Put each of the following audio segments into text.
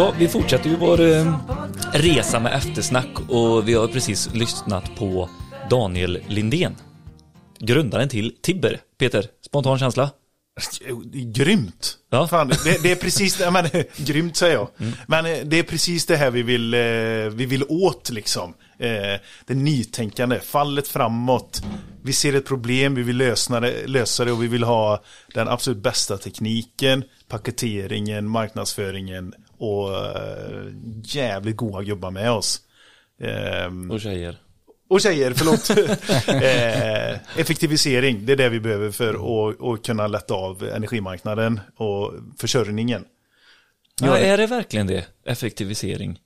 Ja, vi fortsätter ju vår eh, resa med eftersnack och vi har precis lyssnat på Daniel Lindén. Grundaren till Tibber. Peter, spontan känsla? Grymt! Ja. Fan, det, det är precis det, men, grymt säger jag. Men eh, det är precis det här vi vill, eh, vi vill åt liksom. Eh, Det nytänkande, fallet framåt. Vi ser ett problem, vi vill lösa det, lösa det och vi vill ha den absolut bästa tekniken, paketeringen, marknadsföringen och eh, jävligt goda gubbar med oss. Ehm, Och tjejer. och tjejer, förlåt. eh, effektivisering, det är det vi behöver för att, att kunna lätta av energimarknaden och försörjningen. Ja, är det verkligen det? Effektivisering?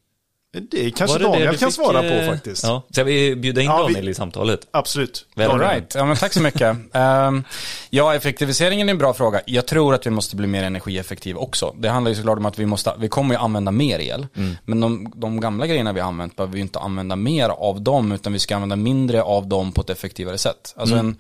Det kanske det det Daniel du kan fick, svara eh, på faktiskt. Ja. Ska vi bjuda in Ja, vi- Daniel i samtalet? Absolut. All right. Ja, men tack så mycket. Ehm, ja, effektiviseringen är en bra fråga. Jag tror att vi måste bli mer energieffektiva också. Det handlar ju såklart om att vi, måste, vi kommer ju använda mer el. Men de, de gamla grejerna vi har använt behöver vi inte använda mer av dem, utan vi ska använda mindre av dem på ett effektivare sätt. Alltså en,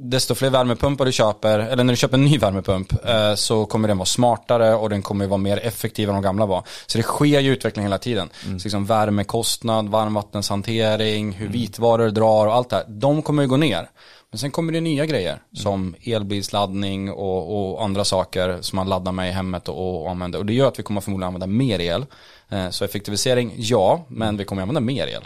desto fler värmepumpar du köper, eller när du köper en ny värmepump, eh, så kommer den vara smartare och den kommer vara mer effektiv än de gamla var. Så det sker ju utveckling hela tiden. Så liksom värmekostnad, varmvattenshantering, hur vitvaror drar och allt det här. De kommer ju gå ner. Men sen kommer det nya grejer som elbilsladdning och, och andra saker som man laddar med i hemmet och, och använder. Och det gör att vi kommer förmodligen använda mer el. Eh, Så effektivisering, ja, men vi kommer använda mer el.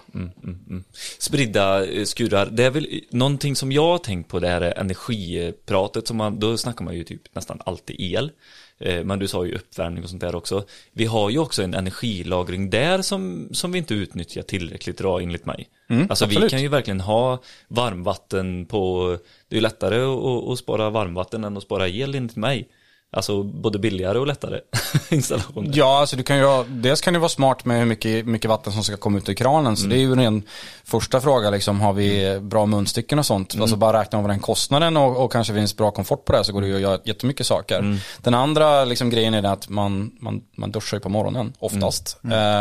Spridda eh, skurar, det är väl någonting som jag har tänkt på det här energipratet som man, då snackar man ju typ nästan alltid el. Eh, Men du sa ju uppvärmning och sånt där också. Vi har ju också en energilagring där som, som vi inte utnyttjar tillräckligt idag enligt mig. alltså vi absolut. kan ju verkligen ha varmvatten på, det är ju lättare att, att spara varmvatten än att spara el enligt mig. Alltså både billigare och lättare installation. Ja, alltså du kan ju, ha- dels kan det vara smart med hur mycket, mycket vatten som ska komma ut ur kranen. Så det är ju en första fråga, liksom, har vi bra munstycken och sånt? Alltså bara räkna över den kostnaden och, och kanske finns bra komfort på det så går det ju att göra jättemycket saker. Den andra liksom, grejen är att man, man, man duschar ju på morgonen oftast. Eh,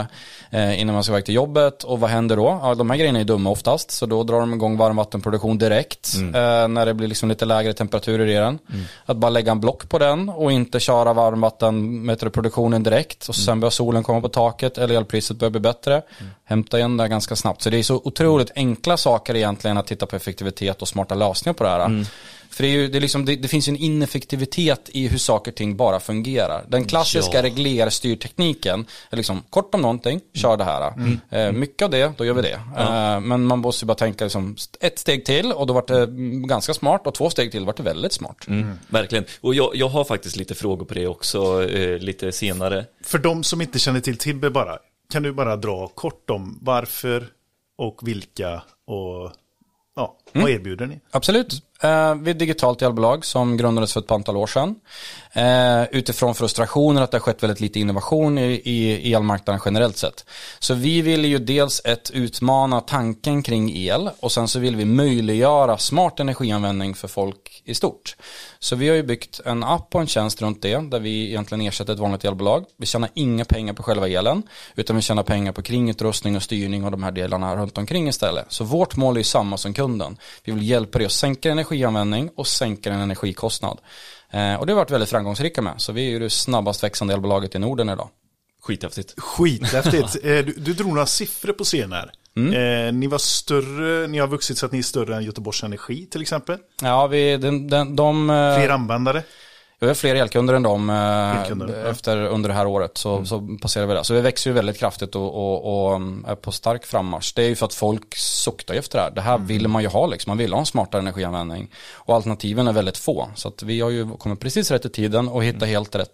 eh, innan man ska iväg till jobbet. Och vad händer då? Ja, de här grejerna är dumma oftast. Så då drar de igång varmvattenproduktion direkt. Eh, när det blir liksom lite lägre temperaturer i den. Att bara lägga en block på den och inte köra varmvattenproduktionen direkt. Och sen börjar solen komma på taket eller elpriset börjar bli bättre. Hämta igen det ganska snabbt. Så det är så otroligt enkla saker egentligen att titta på effektivitet och smarta lösningar på det här. För det, är ju, det, är liksom, det, det finns ju en ineffektivitet i hur saker och ting bara fungerar. Den klassiska Ja. reglerstyrtekniken är liksom kort om någonting, kör det här. Eh, mycket av det, då gör vi det. Eh, men man måste ju bara tänka liksom, ett steg till och då vart det mm, ganska smart och två steg till vart det väldigt smart. Mm, verkligen. Och jag, jag har faktiskt lite frågor på det också eh, lite senare. För de som inte känner till Tibber bara, kan du bara dra kort om varför och vilka och ja, vad erbjuder ni? Absolut. Eh, vi är ett digitalt elbolag som grundades för ett par antal år sedan. Eh, utifrån frustrationer att det har skett väldigt lite innovation i, i elmarknaden generellt sett. Så vi vill ju dels ett utmana tanken kring el och sen så vill vi möjliggöra smart energianvändning för folk i stort. Så vi har ju byggt en app och en tjänst runt det där vi egentligen ersätter ett vanligt elbolag. Vi tjänar inga pengar på själva elen utan vi tjänar pengar på kringutrustning och styrning och de här delarna runt omkring istället. Så vårt mål är ju samma som kunden. Vi vill hjälpa dig att sänka energianvändning och sänka din energikostnad. Eh, och det har varit väldigt framgångsrika med. Så vi är ju det snabbast växande elbolaget i Norden idag. Skithäftigt. Skithäftigt. Eh, du, du drog några siffror på scen här. Eh, ni var större, ni har vuxit så att ni är större än Göteborgs Energi till exempel. Ja, vi, den, den, de, eh, Fler användare. Vi har fler elkunder än dem eh, Elkunder, ja. efter, under det här året. Så, så passerar vi det. Så vi växer ju väldigt kraftigt och, och, och um, är på stark frammarsch. Det är ju för att folk suktar efter det här. Det här vill man ju ha liksom. Man vill ha en smartare energianvändning. Och alternativen är väldigt få. Så att vi har ju kommit precis rätt i tiden och hittat helt rätt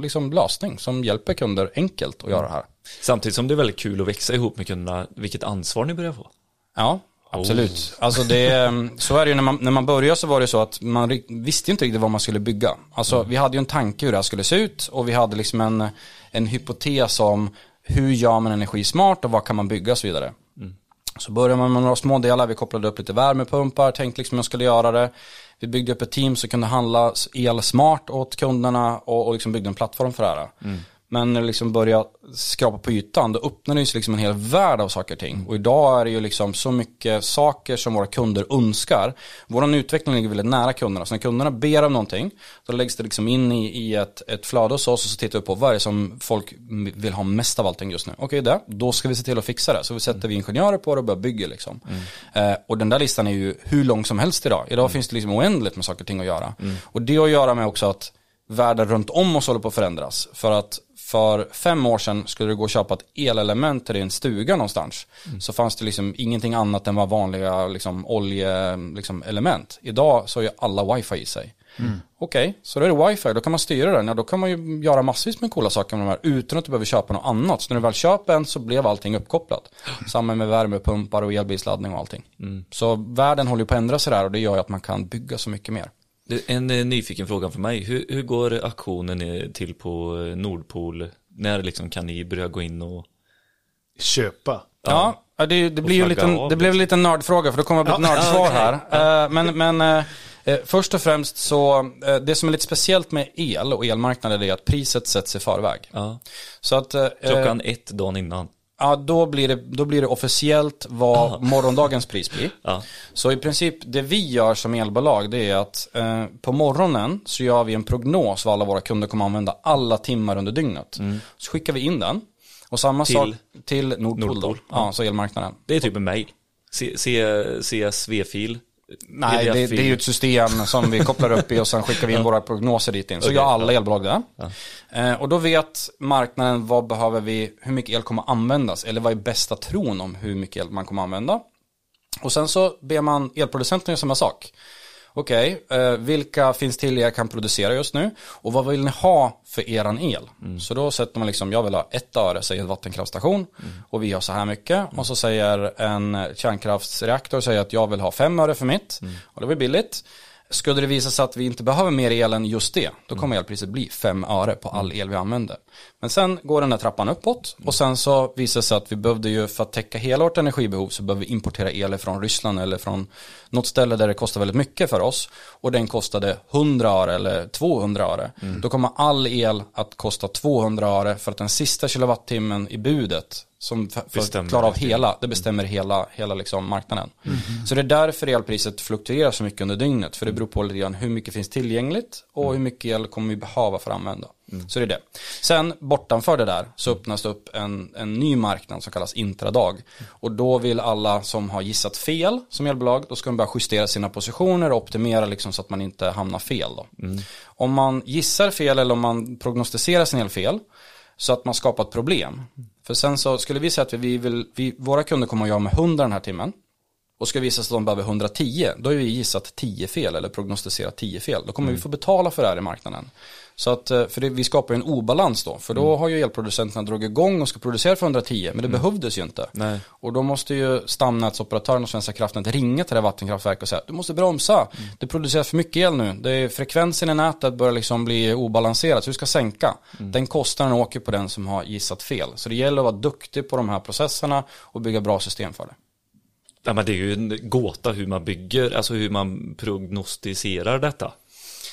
liksom, lösning som hjälper kunder enkelt att göra det här. Samtidigt som det är väldigt kul att växa ihop med kunderna, vilket ansvar ni börjar få. Ja, absolut. Alltså det, så är det ju när man, när man började så var det så att man visste inte riktigt vad man skulle bygga. Alltså vi hade ju en tanke hur det här skulle se ut och vi hade liksom en, en hypotes om hur gör man energi smart och vad kan man bygga och så vidare. Så började man med några små delar, vi kopplade upp lite värmepumpar, tänkte liksom hur jag skulle göra det. Vi byggde upp ett team som kunde handla el smart åt kunderna och, och liksom byggde en plattform för det här. Men när det liksom börjar skrapa på ytan, då öppnar det sig liksom en hel värld av saker och ting. Och idag är det ju liksom så mycket saker som våra kunder önskar. Vår utveckling ligger väldigt nära kunderna. Så när kunderna ber om någonting, då läggs det liksom in i, i ett, ett flöde hos oss och så tittar vi på vad är det som folk vill ha mest av allting just nu. Okej, det, då ska vi se till att fixa det. Så vi sätter vi ingenjörer på det och börjar bygga liksom. Mm. Eh, och den där listan är ju hur lång som helst idag. Idag mm. finns det liksom oändligt med saker och ting att göra. Mm. Och det har att göra med också att världen runt om oss håller på att förändras. För att för fem år sedan skulle det gå att köpa ett elelement till din stuga någonstans. Mm. Så fanns det liksom ingenting annat än vad vanliga liksom, oljeelement. Liksom, Idag så har ju alla wifi i sig. Mm. Okej, okay, så då är det wifi, då kan man styra den. Ja, då kan man ju göra massvis med coola saker med de här utan att du behöver köpa något annat. Så när du väl köper en så blev allting uppkopplat. Samma med värmepumpar och elbilsladdning och allting. Mm. Så världen håller på att ändra sig där och det gör ju att man kan bygga så mycket mer. En eh, nyfiken fråga för mig. Hur, hur går aktionen till på eh, Nordpol? När liksom kan ni börja gå in och köpa? Ja, ja det, det blir ju liten, det blev en liten nördfråga för det kommer att bli ett ja, nördsvar här. Uh, men, men uh, först och främst så, det som är lite speciellt med el och elmarknaden är att priset sätts i förväg. Ja. Så att, Klockan ett dagen innan. Ja, då blir det, då blir det officiellt vad Aha. morgondagens pris blir. Ja. Så i princip det vi gör som elbolag det är att eh, på morgonen så gör vi en prognos vad alla våra kunder kommer använda alla timmar under dygnet. Mm. Så skickar vi in den. Och samma till, sak till Nordpol, Nordpol. då, ja. så elmarknaden. Det är typ en mail. CSV-fil Nej, det, det, är ju ett system som vi kopplar upp i och sen skickar vi in våra prognoser dit in. Så okay, gör alla elbolag det. Ja. Eh, och då vet marknaden vad behöver vi, hur mycket el kommer användas eller vad är bästa tron om hur mycket el man kommer använda. Och sen så ber man elproducenten göra samma sak. Okej, okay, eh, vilka finns till er kan producera just nu? Och vad vill ni ha för eran el? Mm. Så då sätter man liksom, jag vill ha ett öre, säger en vattenkraftstation. Mm. Och vi har så här mycket. Och så säger en kärnkraftsreaktor, säger att jag vill ha fem öre för mitt. Mm. Och det blir billigt. Skulle det visa sig att vi inte behöver mer el än just det, då kommer elpriset bli 5 öre på all el vi använder. Men sen går den här trappan uppåt och sen så visar det sig att vi behövde ju för att täcka hela vårt energibehov så behöver vi importera el från Ryssland eller från något ställe där det kostar väldigt mycket för oss och den kostade 100 öre eller 200 öre. Mm. Då kommer all el att kosta 200 öre för att den sista kilowattimmen i budet som för att klara av hela, det bestämmer hela, hela liksom marknaden. Mm. Så det är därför elpriset fluktuerar så mycket under dygnet. För det beror på lite grann hur mycket finns tillgängligt och hur mycket el kommer vi behöva för att använda. Mm. Så det är det. Sen bortanför det där så öppnas det upp en, en ny marknad som kallas intradag. Och då vill alla som har gissat fel som elbolag, då ska de börja justera sina positioner och optimera liksom så att man inte hamnar fel. Då. Mm. Om man gissar fel eller om man prognostiserar sin el fel så att man skapar ett problem. För sen så skulle vi säga att vi vill, vi, våra kunder kommer att göra med 100 den här timmen. Och ska visa sig att de behöver 110, då har vi gissat 10 fel eller prognostiserat 10 fel. Då kommer mm. vi få betala för det här i marknaden. Så att, eh, för det, vi skapar en obalans då. För då mm. har ju elproducenterna dragit igång och ska producera för 110, men det mm. behövdes ju inte. Nej. Och då måste ju stamnätsoperatören och Svenska kraftnät ringa till det vattenkraftverket och säga du måste bromsa. Mm. Det produceras för mycket el nu. Det är, frekvensen i nätet börjar liksom bli obalanserad, så du ska sänka. Mm. Den kostnaden åker på den som har gissat fel. Så det gäller att vara duktig på de här processerna och bygga bra system för det. Ja, men det är ju en gåta hur man bygger, alltså hur man prognostiserar detta.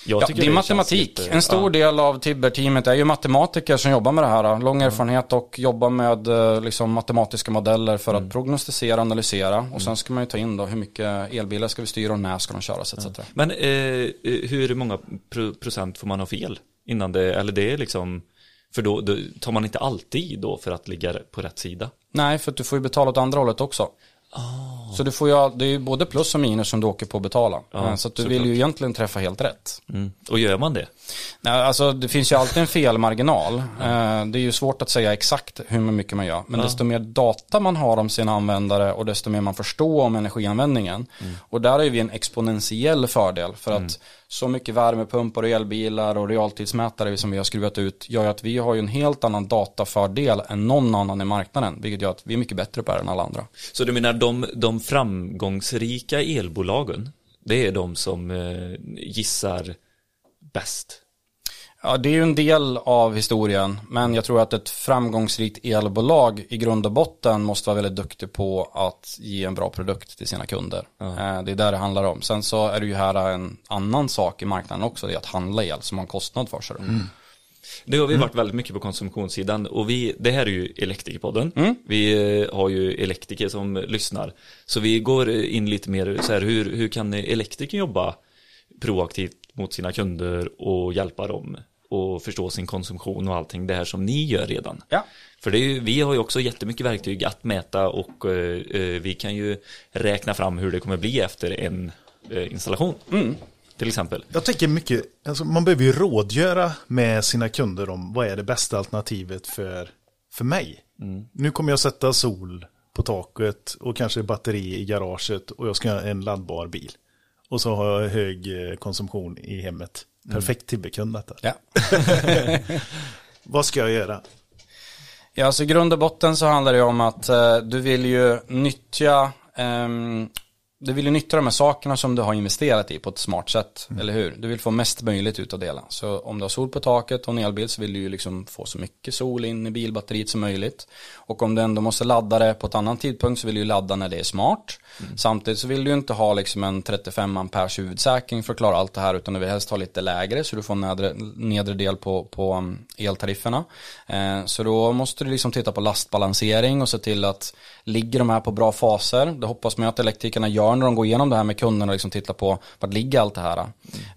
Jag ja, det är det matematik. Lite, en stor ja. del av Tibber-teamet är ju matematiker som jobbar med det här. Lång erfarenhet och jobbar med eh, liksom, matematiska modeller för mm. att prognostisera analysera. Och mm. sen ska man ju ta in då hur mycket elbilar ska vi styra och när ska de köras etc. Ja. Men eh, hur många procent får man ha fel innan det, eller det är liksom för då, då, tar man inte alltid då för att ligga på rätt sida. Nej, för du får ju betala åt andra hållet också. Oh. Så du får ju, det är ju både plus och minus som du åker på att betala. Ja, så att du vill ju egentligen träffa helt rätt. Mm. Och gör man det? Nej, alltså det finns ju alltid en felmarginal. Ja. Eh, det är ju svårt att säga exakt hur mycket man gör. Men ja. desto mer data man har om sina användare och desto mer man förstår om energianvändningen. Mm. Och där är vi en exponentiell fördel. För att mm så mycket värmepumpar och elbilar och realtidsmätare som vi har skruvat ut gör att vi har ju en helt annan datafördel än någon annan i marknaden, vilket gör att vi är mycket bättre på det än alla andra. Så du menar de, de framgångsrika elbolagen, det är de som eh, gissar bäst? Ja, det är ju en del av historien, men jag tror att ett framgångsrikt elbolag i grund och botten måste vara väldigt duktig på att ge en bra produkt till sina kunder. Mm. Det är där det handlar om. Sen så är det ju här en annan sak i marknaden också, det är att handla el som har en kostnad för sig. Mm. Det har vi varit väldigt mycket på konsumtionssidan och vi, det här är ju Elektrikerpodden. Vi eh, har ju elektriker som lyssnar. Så vi går in lite mer så här, hur, hur kan elektriker jobba proaktivt mot sina kunder och hjälpa dem och förstå sin konsumtion och allting det här som ni gör redan. Ja. För det är ju, vi har ju också jättemycket verktyg att mäta och eh, eh, vi kan ju räkna fram hur det kommer bli efter en eh, installation. Till exempel. Jag tänker mycket, alltså man behöver ju rådgöra med sina kunder om vad är det bästa alternativet för, för mig. Nu kommer jag sätta sol på taket och kanske batteri i garaget och jag ska ha en laddbar bil. Och så har jag hög eh, konsumtion i hemmet. Perfekt tv-kund detta. Ja. Vad ska jag göra? Ja, i grund och botten så handlar det om att eh, du vill ju nyttja ehm, du vill ju nyttja de här sakerna som du har investerat i på ett smart sätt, eller hur? Du vill få mest möjligt ut av det. hela. Så om du har sol på taket och en elbil så vill du ju liksom få så mycket sol in i bilbatteriet som möjligt. Och om du ändå måste ladda det på ett annan tidpunkt så vill du ju ladda när det är smart. Samtidigt så vill du ju inte ha liksom en 35 amperes huvudsäkring för att klara allt det här utan du vill helst ha lite lägre så du får nedre, nedre del på, på um, eltarifferna. Eh, så då måste du liksom titta på lastbalansering och se till att ligger de här på bra faser. Det hoppas man att elektrikerna gör när de går igenom det här med kunderna och liksom tittar på vart ligger allt det här.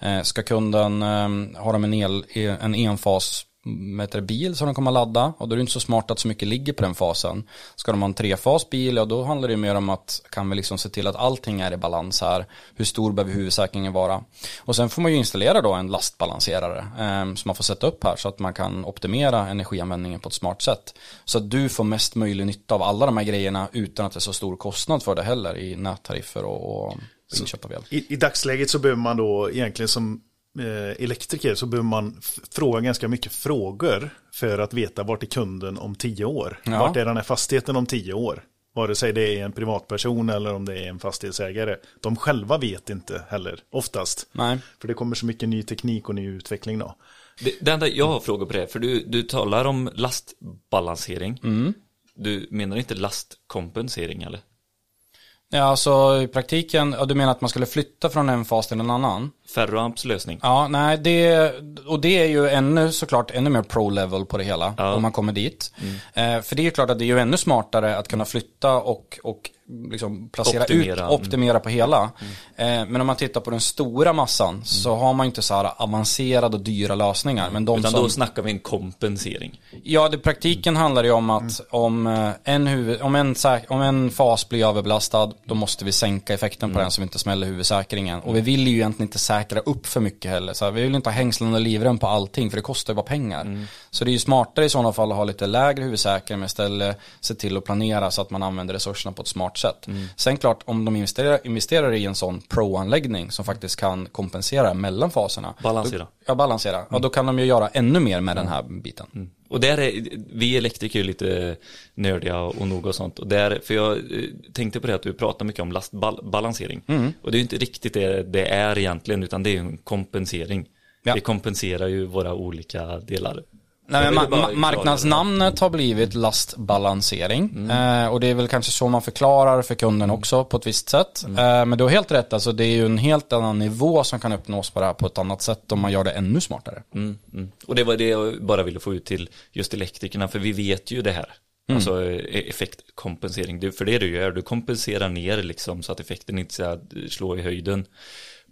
Eh, ska kunden, ehm, har de en, el, en enfas med ett bil som de kommer att ladda och då är det inte så smart att så mycket ligger på den fasen. Ska de ha en trefas bil, ja då handlar det mer om att kan vi liksom se till att allting är i balans här. Hur stor behöver huvudsäkringen vara? Och sen får man ju installera då en lastbalanserare eh, som man får sätta upp här så att man kan optimera energianvändningen på ett smart sätt. Så att du får mest möjlig nytta av alla de här grejerna utan att det är så stor kostnad för det heller i nättariffer och, och inköp av el. I, I dagsläget så behöver man då egentligen som elektriker så behöver man fråga ganska mycket frågor för att veta vart är kunden om tio år. Ja. Vart är den här fastigheten om tio år? Vare sig det är en privatperson eller om det är en fastighetsägare. De själva vet inte heller, oftast. Nej. För det kommer så mycket ny teknik och ny utveckling då. Det, det enda jag har frågor på det, för du, du talar om lastbalansering. Du menar inte lastkompensering eller? Ja, alltså i praktiken, ja, du menar att man skulle flytta från en fas till en annan? Ferroamps lösning. Ja, nej, det, och det är ju ännu såklart ännu mer pro-level på det hela, Ja. om man kommer dit. Eh, för det är ju klart att det är ju ännu smartare att kunna flytta och, och liksom placera Optimera. ut, optimera på hela. Eh, men om man tittar på den stora massan så har man ju inte så här avancerade och dyra lösningar. Men de Utan som, då snackar vi en kompensering. Ja, det praktiken handlar ju om att om, eh, en huvud, om, en, om en fas blir överbelastad, då måste vi sänka effekten på den så vi inte smäller huvudsäkringen. Och vi vill ju egentligen inte säkra upp för mycket heller. Så här, vi vill inte ha hängslen och livrem på allting, för det kostar ju bara pengar. Så det är ju smartare i sådana fall att ha lite lägre huvudsäkring, men istället se till att planera så att man använder resurserna på ett smart sätt. Sen klart, om de investerar, investerar i en sån pro-anläggning som faktiskt kan kompensera mellan faserna. Balansera. Då, ja, balansera. Ja, då kan de ju göra ännu mer med den här biten. Och där är, vi elektriker är lite nördiga och noga och sånt. Och där, för jag eh, tänkte på det att du pratar mycket om lastbalansering. Och det är ju inte riktigt det det är egentligen, utan det är en kompensering. Ja. Vi kompenserar ju våra olika delar. Nej, ma- klargöra marknadsnamnet har blivit lastbalansering. Eh, och det är väl kanske så man förklarar för kunden också på ett visst sätt. Eh, men du har helt rätt, alltså det är ju en helt annan nivå som kan uppnås på det här på ett annat sätt om man gör det ännu smartare. Mm, mm. Och det var det jag bara ville få ut till just elektrikerna, för vi vet ju det här. Alltså eh, effektkompensering, för det du gör, du kompenserar ner liksom så att effekten inte ska slå i höjden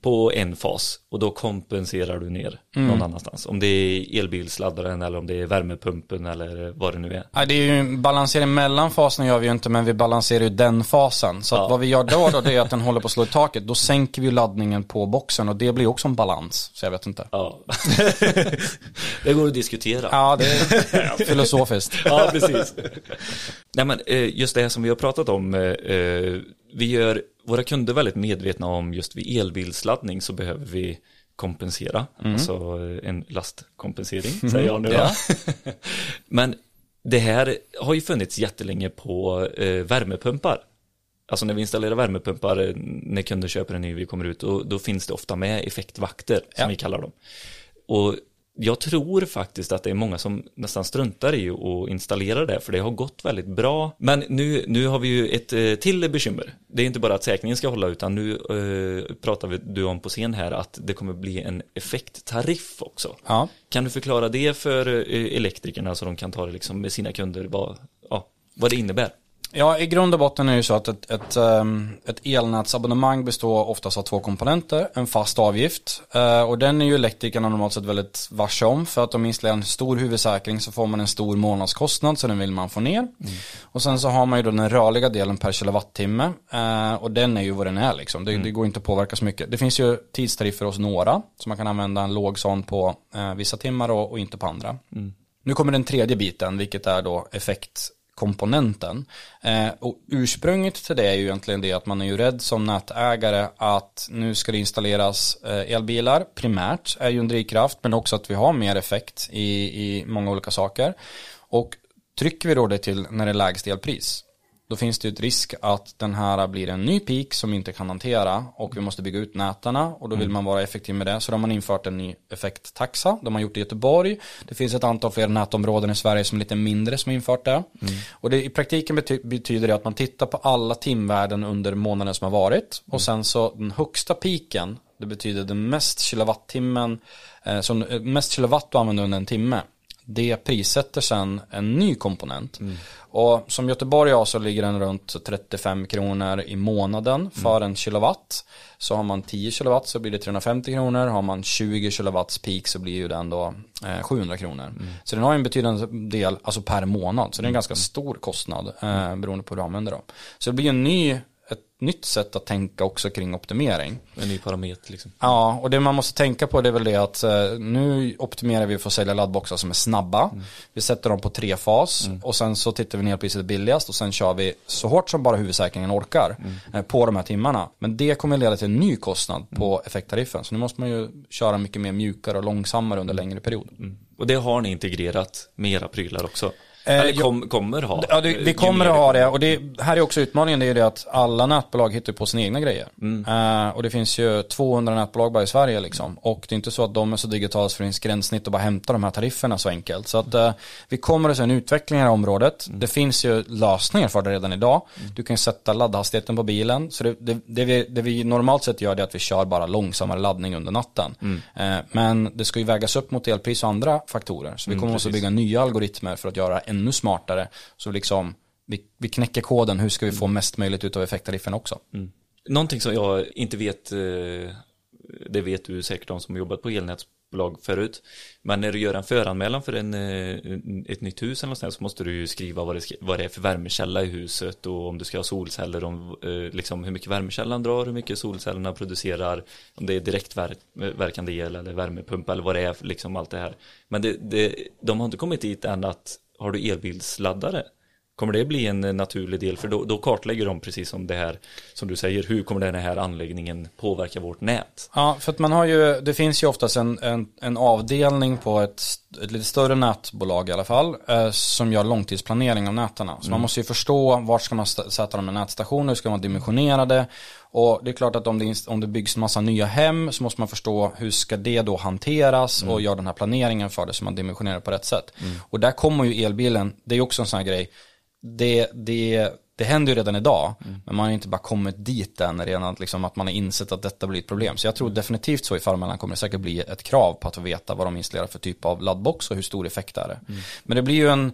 på en fas och då kompenserar du ner någon annanstans. Om det är elbilsladdaren eller om det är värmepumpen eller vad det nu är. Nej, det är ju en balansering mellan faserna gör vi ju inte, men vi balanserar ju den fasen. Så Ja. vad vi gör då, då det är att den håller på att slå i taket. Då sänker vi laddningen på boxen och det blir också en balans. Så jag vet inte. Ja. det går att diskutera. Ja, det är filosofiskt. Ja, precis. Nej, men eh, just det här som vi har pratat om, eh, eh, vi gör våra kunder väldigt medvetna om just vid elbilsladdning så behöver vi kompensera, alltså eh, en lastkompensering, säger jag nu. Ja. Men det här har ju funnits jättelänge på eh, värmepumpar. Alltså när vi installerar värmepumpar, eh, när kunder köper en ny, vi kommer ut, och då finns det ofta med effektvakter, som Ja. vi kallar dem. Och jag tror faktiskt att det är många som nästan struntar i att installera det, för det har gått väldigt bra. Men nu, nu har vi ju ett eh, till bekymmer. Det är inte bara att säkringen ska hålla, utan nu eh, pratar vi, du om på scen här att det kommer bli en effekttariff också. Ja. Kan du förklara det för eh, elektrikerna så de kan ta det liksom med sina kunder, vad, ja, vad det innebär? Ja, i grund och botten är det ju så att ett, ett, ehm, ett elnätsabonnemang består oftast av två komponenter. En fast avgift eh, och den är ju elektrikerna normalt sett väldigt varse om för att om installerar en stor huvudsäkring så får man en stor månadskostnad så den vill man få ner. Mm. Och sen så har man ju då den rörliga delen per kilowattimme eh, och den är ju vad den är liksom. Det, mm. det går inte att påverka så mycket. Det finns ju tidstariffer hos några så man kan använda en låg sån på eh, vissa timmar och, och, inte på andra. Mm. Nu kommer den tredje biten vilket är då effekt komponenten. Eh, och ursprunget till det är ju egentligen det att man är ju rädd som nätägare att nu ska det installeras eh, elbilar primärt är ju en drivkraft men också att vi har mer effekt i, i många olika saker. Och trycker vi då det till när det är lägst elpris då finns det ju ett risk att den här blir en ny peak som vi inte kan hantera och vi måste bygga ut nätarna och då vill mm. man vara effektiv med det. Så då har man infört en ny effekttaxa. De har gjort det i Göteborg. Det finns ett antal fler nätområden i Sverige som är lite mindre som har infört det. Mm. Och det, i praktiken bety betyder det att man tittar på alla timvärden under månaden som har varit och mm. sen så den högsta piken det betyder den mest kilowattimmen, eh, som, eh, mest kilowatt du använder under en timme. Det prissätter sen en ny komponent. Mm. Och som Göteborg har så ligger den runt 35 kronor i månaden för mm. en kilowatt. Så har man 10 kilowatt så blir det 350 kronor. Har man 20 kilowatts peak så blir ju den då eh, 700 kronor. Mm. Så den har en betydande del alltså per månad. Så det är en ganska mm. stor kostnad eh, beroende på hur du använder dem. Så det blir en ny nytt sätt att tänka också kring optimering. En ny parameter liksom. Ja, och det man måste tänka på det är väl det att eh, nu optimerar vi för att sälja laddboxar som är snabba. Mm. Vi sätter dem på trefas mm. och sen så tittar vi ner priset billigast och sen kör vi så hårt som bara huvudsäkringen orkar mm. Eh, på de här timmarna. Men det kommer leda till en ny kostnad på mm. effekttariffen. Så nu måste man ju köra mycket mer mjukare och långsammare under längre period. Mm. Och det har ni integrerat med era prylar också? Eh, Eller kom, kommer ha. Ja, det, vi kommer att ha det. Och det här är också utmaningen, det är det att alla nätbolag hittar på sina egna grejer. Mm. Uh, och det finns ju 200 nätbolag bara i Sverige liksom. Och det är inte så att de är så digitala så det finns gränssnitt och bara hämta de här tarifferna så enkelt. Så att uh, vi kommer att se en utveckling i det här området. Mm. Det finns ju lösningar för det redan idag. Mm. Du kan sätta laddhastigheten på bilen. Så det, det, det, vi, det vi normalt sett gör är att vi kör bara långsammare laddning under natten. Uh, men det ska ju vägas upp mot elpris och andra faktorer. Så vi mm, kommer mm, att bygga nya algoritmer för att göra ännu smartare. Så liksom vi, vi knäcker koden, hur ska vi få mest möjligt ut av effektariffen också? Mm. Någonting som jag inte vet, eh, det vet du säkert de som jobbat på elnätsbolag förut, men när du gör en föranmälan för en, eh, ett nytt hus eller något så måste du ju skriva vad det, vad det är för värmekälla i huset och om du ska ha solceller, om, eh, liksom hur mycket värmekällan drar, hur mycket solcellerna producerar, om det är direktverkande el eller värmepump eller vad det är, liksom allt det här. Men det, det, de har inte kommit dit än att har du elbilsladdare? Kommer det bli en naturlig del? För då, då, kartlägger de precis som det här, som du säger, hur kommer den här anläggningen påverka vårt nät? Ja, för att man har ju, det finns ju oftast en, en, en avdelning på ett, ett lite större nätbolag i alla fall, eh, som gör långtidsplanering av nätarna. Så mm. man måste ju förstå vart ska man sätta de här nätstationerna, hur ska man dimensionera det? Och det är klart att om det, om det byggs massa nya hem så måste man förstå hur ska det då hanteras mm. och göra den här planeringen för det så man dimensionerar på rätt sätt. Mm. Och där kommer ju elbilen, det är också en sån här grej, det, det, det händer ju redan idag, mm. men man har inte bara kommit dit än redan liksom att man har insett att detta blir ett problem. Så jag tror definitivt så i Farmellan kommer det säkert bli ett krav på att veta vad de installerar för typ av laddbox och hur stor effekt det är. Mm. Men det blir ju en,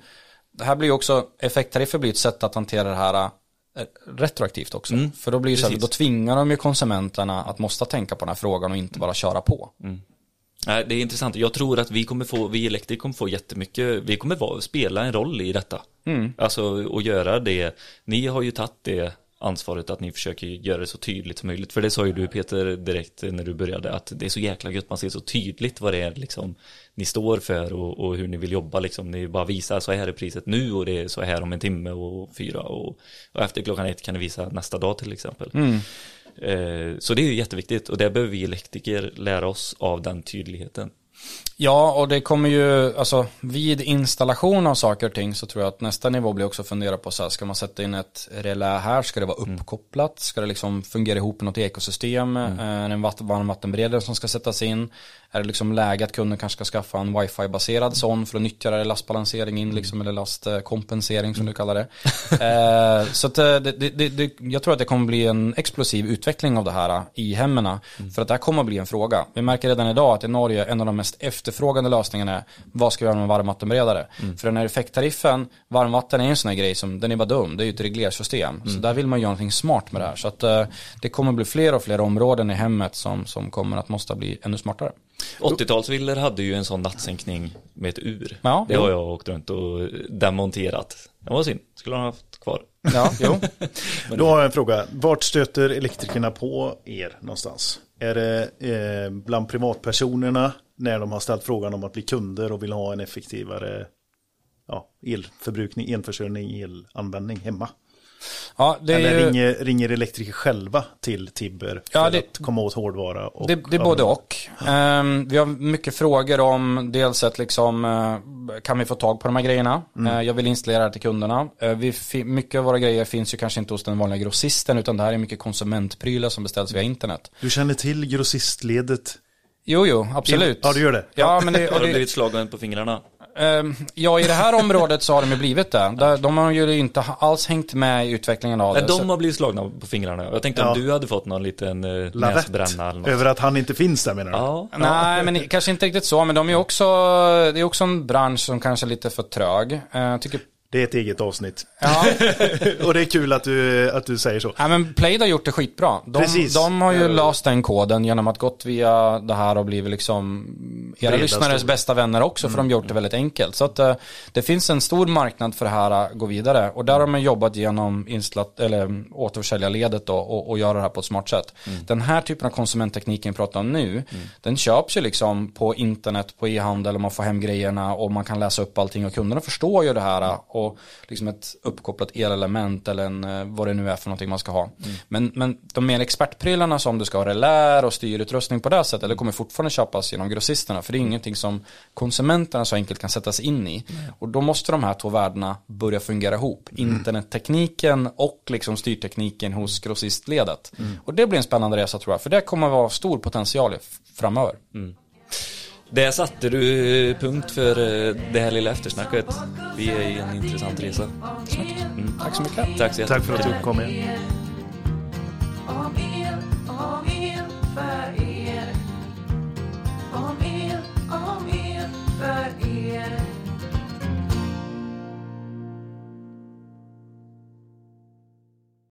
det här blir ju också, effekttariffer blir ett sätt att hantera det här retroaktivt också. Mm. För då blir det så här, då tvingar de ju konsumenterna att måste tänka på den här frågan och inte bara köra på. Mm. Nej, det är intressant. Jag tror att vi kommer få, vi elektriker kommer få jättemycket, vi kommer vara, spela en roll i detta. Mm. Alltså, och göra det. Ni har ju tagit det ansvaret att ni försöker göra det så tydligt som möjligt. För det sa ju du Peter direkt när du började att det är så jäkla gött, man ser så tydligt vad det är liksom ni står för och, och hur ni vill jobba liksom. Ni bara visar så här är priset nu och det är så här om en timme och fyra och, och efter klockan ett kan ni visa nästa dag till exempel. Mm. Eh, så det är ju jätteviktigt och det behöver vi elektriker lära oss av den tydligheten. Ja, och det kommer ju, alltså vid installation av saker och ting så tror jag att nästa nivå blir också att fundera på så här, ska man sätta in ett relä här, ska det vara mm. uppkopplat, ska det liksom fungera ihop i något ekosystem, mm. är det en varmvattenberedare som ska sättas in, Är det liksom läge att kunden kanske ska skaffa en wifi-baserad sån för att nyttja det lastbalansering in liksom, eller lastkompensering som du kallar det. eh, så att, eh, det, det, det, jag tror att det kommer bli en explosiv utveckling av det här i hemmen. Mm. För att det här kommer att bli en fråga. Vi märker redan idag att i Norge en av de mest efterfrågande lösningarna är vad ska vi göra med varmvattenberedare? Mm. För den här effekttariffen, varmvatten är en sån här grej som, den är bara dum, det är ju ett reglersystem. Mm. Så där vill man göra någonting smart med det här. Så att eh, det kommer att bli fler och fler områden i hemmet som, som kommer att måste bli ännu smartare. 80-talsvillor hade ju en sån nattsänkning med ett ur. Ja, det har jag åkt runt och demonterat. Det var synd, skulle han haft kvar. Ja, jo. Då har jag en fråga. Vart stöter elektrikerna på er någonstans? Är det eh, bland privatpersonerna när de har ställt frågan om att bli kunder och vill ha en effektivare ja, elförbrukning, elförsörjning, elanvändning hemma? Ja, Eller ju... ringer, ringer elektriker själva till Tibber för ja, det... att komma åt hårdvara? Och det, det är både och. Um, vi har mycket frågor om dels att liksom, uh, kan vi få tag på de här grejerna? Mm. Uh, jag vill installera det till kunderna. Uh, vi, mycket av våra grejer finns ju kanske inte hos den vanliga grossisten utan det här är mycket konsumentprylar som beställs via internet. Du känner till grossistledet? Jo, jo, absolut. Ja, du gör det? Ja, men det, har du blivit slagen på fingrarna? Ehm, ja, i det här området så har de ju blivit det. De har ju inte alls hängt med i utvecklingen av det. de har blivit slagna på fingrarna. Jag tänkte ja. om du hade fått någon liten eh, näsbränna eller något. Över att han inte finns där menar du? Ja. Nej, men kanske inte riktigt så. Men de är också, det är också en bransch som kanske är lite för trög. Eh, jag tycker det är ett eget avsnitt. Ja. och det är kul att du, att du säger så. Ja, men Plaid har gjort det skitbra. De, Precis. de har ju löst den koden genom att gått via det här och blivit liksom era lyssnares bästa vänner också, för mm. de har gjort det väldigt enkelt. Så att uh, det finns en stor marknad för det här att gå vidare. Och där har man jobbat genom inslat, eller återförsäljarledet då, och, och göra det här på ett smart sätt. Mm. Den här typen av konsumenttekniken vi pratar om nu, mm. den köps ju liksom på internet, på e-handel och man får hem grejerna och man kan läsa upp allting och kunderna förstår ju det här och liksom ett uppkopplat elelement eller en, eh, vad det nu är för någonting man ska ha. Mm. Men, men de mer expertprylarna som du ska ha relär och styrutrustning på det sättet, det kommer fortfarande köpas genom grossisterna för det är ingenting som konsumenterna så enkelt kan sätta sig in i. Mm. Och då måste de här två värdena börja fungera ihop. Mm. Internettekniken och liksom styrtekniken hos grossistledet. Mm. Och det blir en spännande resa tror jag, för det kommer vara stor potential framöver. Där satte du eh, punkt för eh, det här lilla eftersnacket. Vi är i en intressant resa. Mm. Tack så mycket. Tack, så Tack för att du kom igen. Om er, om er, för er